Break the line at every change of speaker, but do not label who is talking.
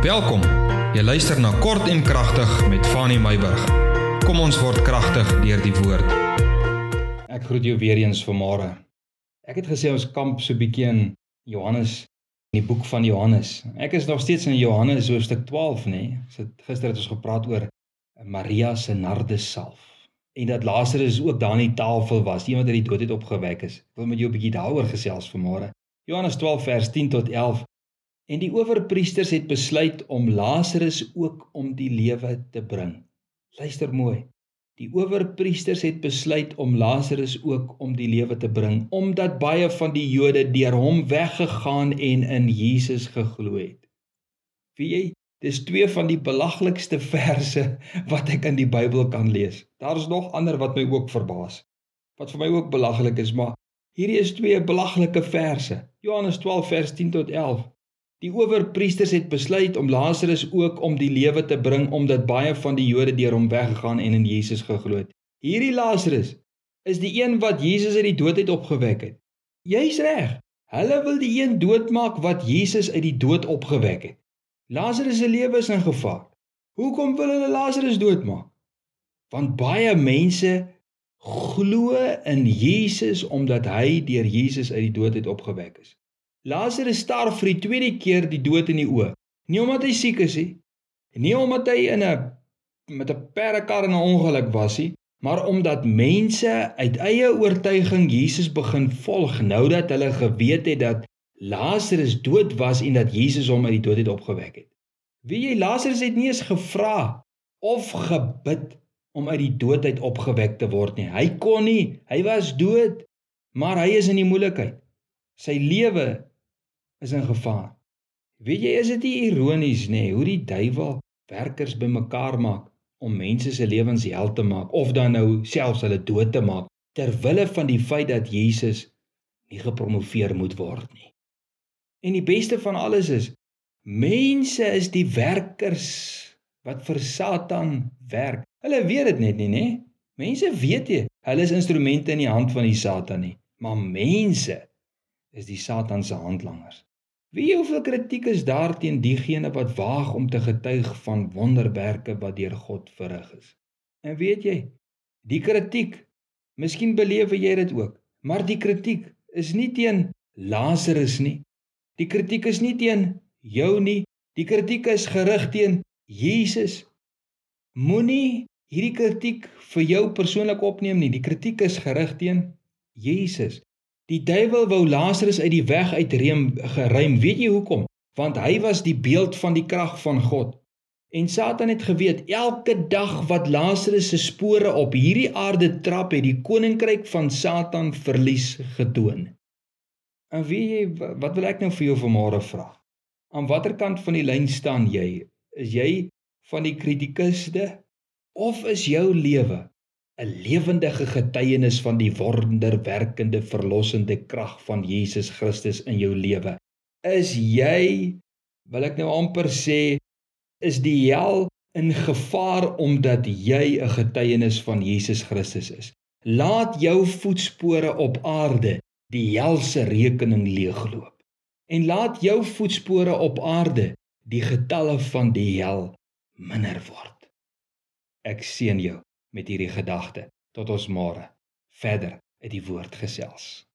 Welkom. Jy luister na Kort en Kragtig met Fanny Meyburg. Kom ons word kragtig deur die woord.
Ek groet jou weer eens vanmôre. Ek het gesê ons kamp so bietjie in Johannes in die boek van Johannes. Ek is nog steeds in Johannes hoofstuk 12, nê? Nee. Gister het ons gepraat oor Maria se nardussalf en dat Lazarus ook daar aan die tafel was, iemand wat uit die dood het opgewek is. Ek wil met jou 'n bietjie daaroor gesels vanmôre. Johannes 12 vers 10 tot 11 En die owerpriesters het besluit om Lazarus ook om die lewe te bring. Luister mooi. Die owerpriesters het besluit om Lazarus ook om die lewe te bring omdat baie van die Jode deur hom weggegaan en in Jesus geglo het. Wie jy, dis twee van die belaglikste verse wat ek in die Bybel kan lees. Daar's nog ander wat my ook verbaas. Wat vir my ook belaglik is, maar hierdie is twee belaglike verse. Johannes 12 vers 10 tot 11. Die owerpriesters het besluit om Lazarus ook om die lewe te bring omdat baie van die Jode deur hom weggegaan en in Jesus geglo het. Hierdie Lazarus is die een wat Jesus uit die dood uit opgewek het. Jy's reg. Hulle wil die een doodmaak wat Jesus uit die dood opgewek het. Lazarus se lewe is in gevaar. Hoekom wil hulle Lazarus doodmaak? Want baie mense glo in Jesus omdat hy deur Jesus uit die dood uit opgewek is. Lazarus sterf vir die tweede keer die dood in die oë. Nie omdat hy siek is nie, nie omdat hy in 'n met 'n perdekar in 'n ongeluk was nie, maar omdat mense uit eie oortuiging Jesus begin volg nou dat hulle geweet het dat Lazarus dood was en dat Jesus hom uit die dood het opgewek het. Wie jy Lazarus het nie eens gevra of gebid om uit die dood uit opgewek te word nie. Hy kon nie, hy was dood, maar hy is in die moeilikheid. Sy lewe is in gevaar. Weet jy, is dit nie ironies nê, hoe die duiwel werkers bymekaar maak om mense se lewens hel te maak of dan nou selfs hulle dood te maak ter wille van die feit dat Jesus nie gepromoveer moet word nie. En die beste van alles is mense is die werkers wat vir Satan werk. Hulle weet dit net nie, nê? Mense weet jy, hulle is instrumente in die hand van die Satan nie, maar mense is die Satan se handlangers. Wie hoeveel kritiek is daar teen diegene wat waag om te getuig van wonderwerke wat deur God verrig is? En weet jy, die kritiek, miskien beleef jy dit ook, maar die kritiek is nie teen Lazarus nie. Die kritiek is nie teen jou nie. Die kritiek is gerig teen Jesus. Moenie hierdie kritiek vir jou persoonlik opneem nie. Die kritiek is gerig teen Jesus. Die duiwel wou Lazarus uit die weg uitreem geruim. Weet jy hoekom? Want hy was die beeld van die krag van God. En Satan het geweet elke dag wat Lazarus se spore op hierdie aarde trap, het die koninkryk van Satan verlies gedoen. En weet jy wat wil ek nou vir jou vanmôre vra? Aan watter kant van die lyn staan jy? Is jy van die kritikuste of is jou lewe 'n lewendige getuienis van die wonderwerkende verlossende krag van Jesus Christus in jou lewe. Is jy wil ek nou amper sê is die hel in gevaar omdat jy 'n getuienis van Jesus Christus is. Laat jou voetspore op aarde die hel se rekening leegloop. En laat jou voetspore op aarde die getalle van die hel minder word. Ek seën jou met hierdie gedagte tot ons môre verder uit die woord gesels.